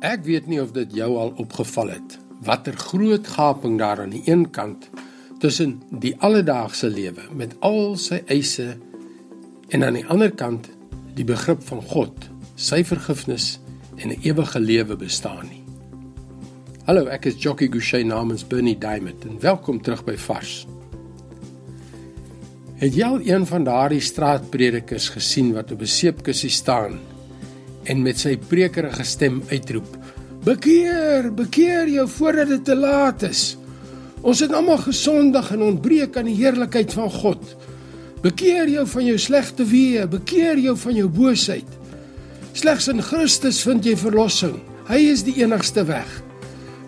Ek weet nie of dit jou al opgeval het watter groot gaping daar aan die een kant tussen die alledaagse lewe met al sy eise en aan die ander kant die begrip van God, sy vergifnis en 'n ewige lewe bestaan nie. Hallo, ek is Jockey Gouchee namens Bernie Diamond en welkom terug by Vars. Het jy al een van daardie straatpredikers gesien wat op 'n seepkussie staan en met sy prekerige stem uitroep: "Bekeer, bekeer jou voordat dit te laat is. Ons het almal gesondig en ontbreek aan die heerlikheid van God. Bekeer jou van jou slegte weë, bekeer jou van jou boosheid. Slegs in Christus vind jy verlossing. Hy is die enigste weg.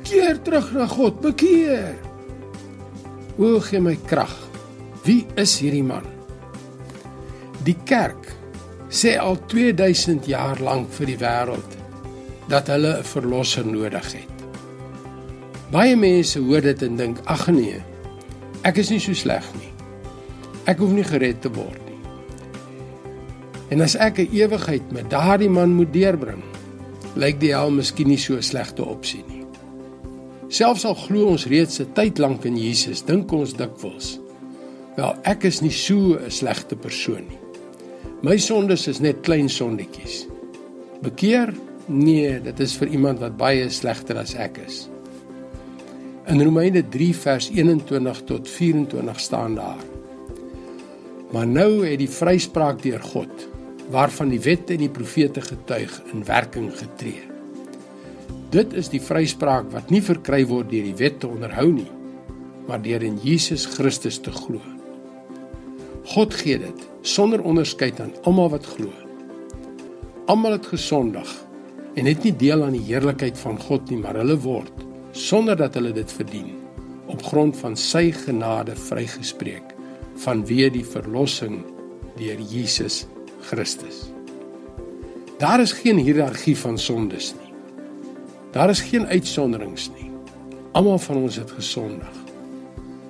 Keer terug na God, bekeer." O, gee my krag. Wie is hierdie man? Die kerk sê al 2000 jaar lank vir die wêreld dat hulle 'n verlosser nodig het. Baie mense hoor dit en dink: "Ag nee, ek is nie so sleg nie. Ek hoef nie gered te word nie." En as ek 'n ewigheid met daardie man moet deurbring, lyk die hel miskien nie so 'n slegte opsie nie. Selfs al glo ons reeds 'n tyd lank in Jesus, dink ons dikwels: "Wel, ek is nie so 'n slegte persoon nie." My sondes is net klein sondetjies. Bekeer? Nee, dit is vir iemand wat baie slegter as ek is. In Romeine 3 vers 21 tot 24 staan daar: Maar nou het die vryspraak deur God, waarvan die wet en die profete getuig, in werking getree. Dit is die vryspraak wat nie verkry word deur die wet te onderhou nie, maar deur in Jesus Christus te glo. God gee dit sonder onderskeid aan almal wat glo. Almal het gesondig en het nie deel aan die heerlikheid van God nie, maar hulle word sonder dat hulle dit verdien op grond van sy genade vrygespreek vanweë die verlossing deur Jesus Christus. Daar is geen hiërargie van sondes nie. Daar is geen uitsonderings nie. Almal van ons het gesondig.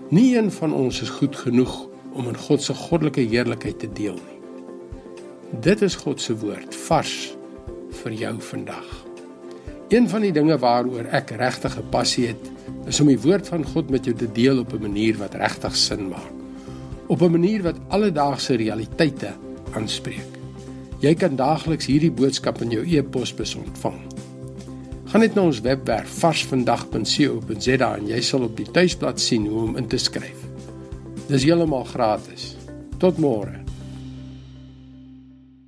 Nie een van ons is goed genoeg om in God se goddelike heerlikheid te deel nie. Dit is God se woord vars vir jou vandag. Een van die dinge waaroor ek regtig 'n passie het, is om die woord van God met jou te deel op 'n manier wat regtig sin maak. Op 'n manier wat alledaagse realiteite aanspreek. Jy kan daagliks hierdie boodskap in jou e-posbus ontvang. Gaan net na ons webwerf varsvandag.co.za en jy sal op die tuisblad sien hoe om in te skryf. Dis heeltemal gratis. Tot môre.